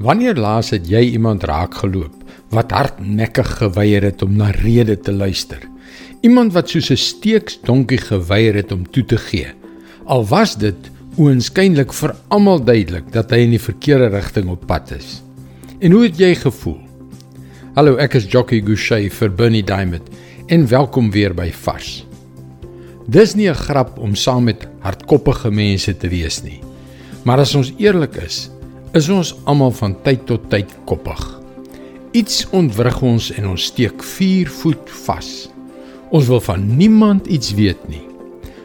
Wanneer laas het jy iemand raakgeloop wat hardnekkig geweier het om na rede te luister? Iemand wat soos 'n steeksdonkie geweier het om toe te gee. Al was dit oënskynlik vir almal duidelik dat hy in die verkeerde rigting op pad is. En hoe het jy gevoel? Hallo, ek is Jockey Gouchee vir Bernie Diamond en welkom weer by Vars. Dis nie 'n grap om saam met hardkoppige mense te wees nie. Maar as ons eerlik is, is ons almal van tyd tot tyd koppig. Iets ontwrig ons en ons steek 4 voet vas. Ons wil van niemand iets weet nie.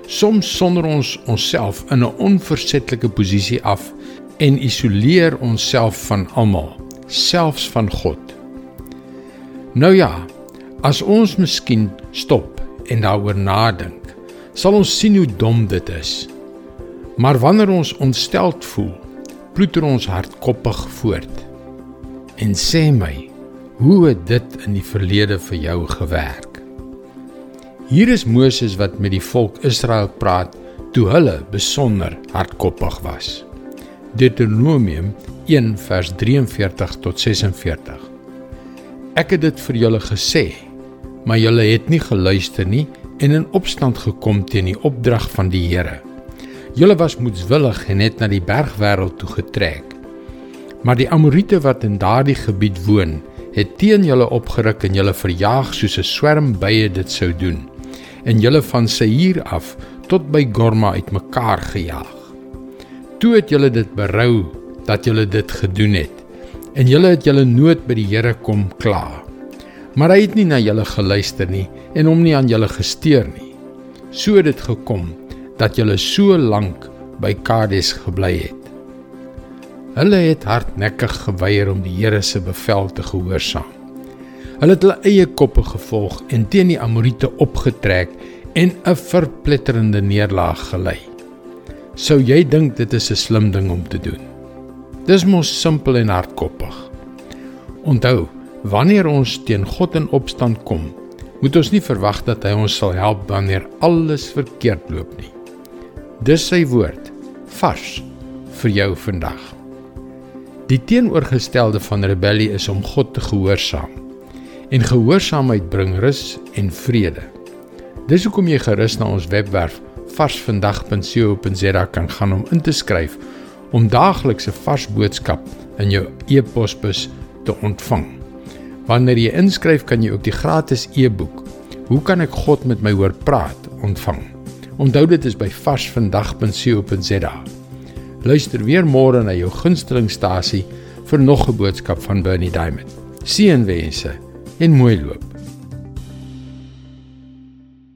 Soms sonder ons onsself in 'n onversetlike posisie af en isoleer onsself van almal, selfs van God. Nou ja, as ons miskien stop en daaroor nadink, sal ons sien hoe dom dit is. Maar wanneer ons ontsteld voel, ploeter ons hardkoppig voort. En sê my, hoe het dit in die verlede vir jou gewerk? Hier is Moses wat met die volk Israel praat toe hulle besonder hardkoppig was. Deuteronomium 1 vers 43 tot 46. Ek het dit vir julle gesê, maar julle het nie geluister nie en in opstand gekom teen die opdrag van die Here. Julle was moedswillig en het na die bergwêreld toe getrek. Maar die Amorite wat in daardie gebied woon, het teen julle opgeruk en julle verjaag soos 'n swerm bye dit sou doen en julle van Seir af tot by Gorma uitmekaar gejaag. Toe het julle dit berou dat julle dit gedoen het en julle het julle nood by die Here kom kla. Maar hy het nie na julle geluister nie en hom nie aan julle gesteer nie. So het dit gekom dat julle so lank by Kades gebly het. Hulle het hardnekkig geweier om die Here se bevel te gehoorsaam. Hulle het hulle eie koppe gevolg en teen die Amorite opgetrek en 'n verpletterende neerlaag gelei. Sou jy dink dit is 'n slim ding om te doen? Dis mos simpel en hardkoppig. Onthou, wanneer ons teen God in opstand kom, moet ons nie verwag dat hy ons sal help wanneer alles verkeerd loop nie. Dis sy woord vars vir jou vandag. Die teenoorgestelde van rebellie is om God te gehoorsaam. En gehoorsaamheid bring rus en vrede. Dis hoekom jy gerus na ons webwerf varsvandag.co.za kan gaan om in te skryf om daagliks 'n vars boodskap in jou e-posbus te ontvang. Wanneer jy inskryf, kan jy ook die gratis e-boek Hoe kan ek God met my hoor praat ontvang. Onthou dit is by varsvandag.co.za. Luister weer môre na jou gunstelingstasie vir nog 'n boodskap van Bernie Diamond. Seënwense en mooi loop.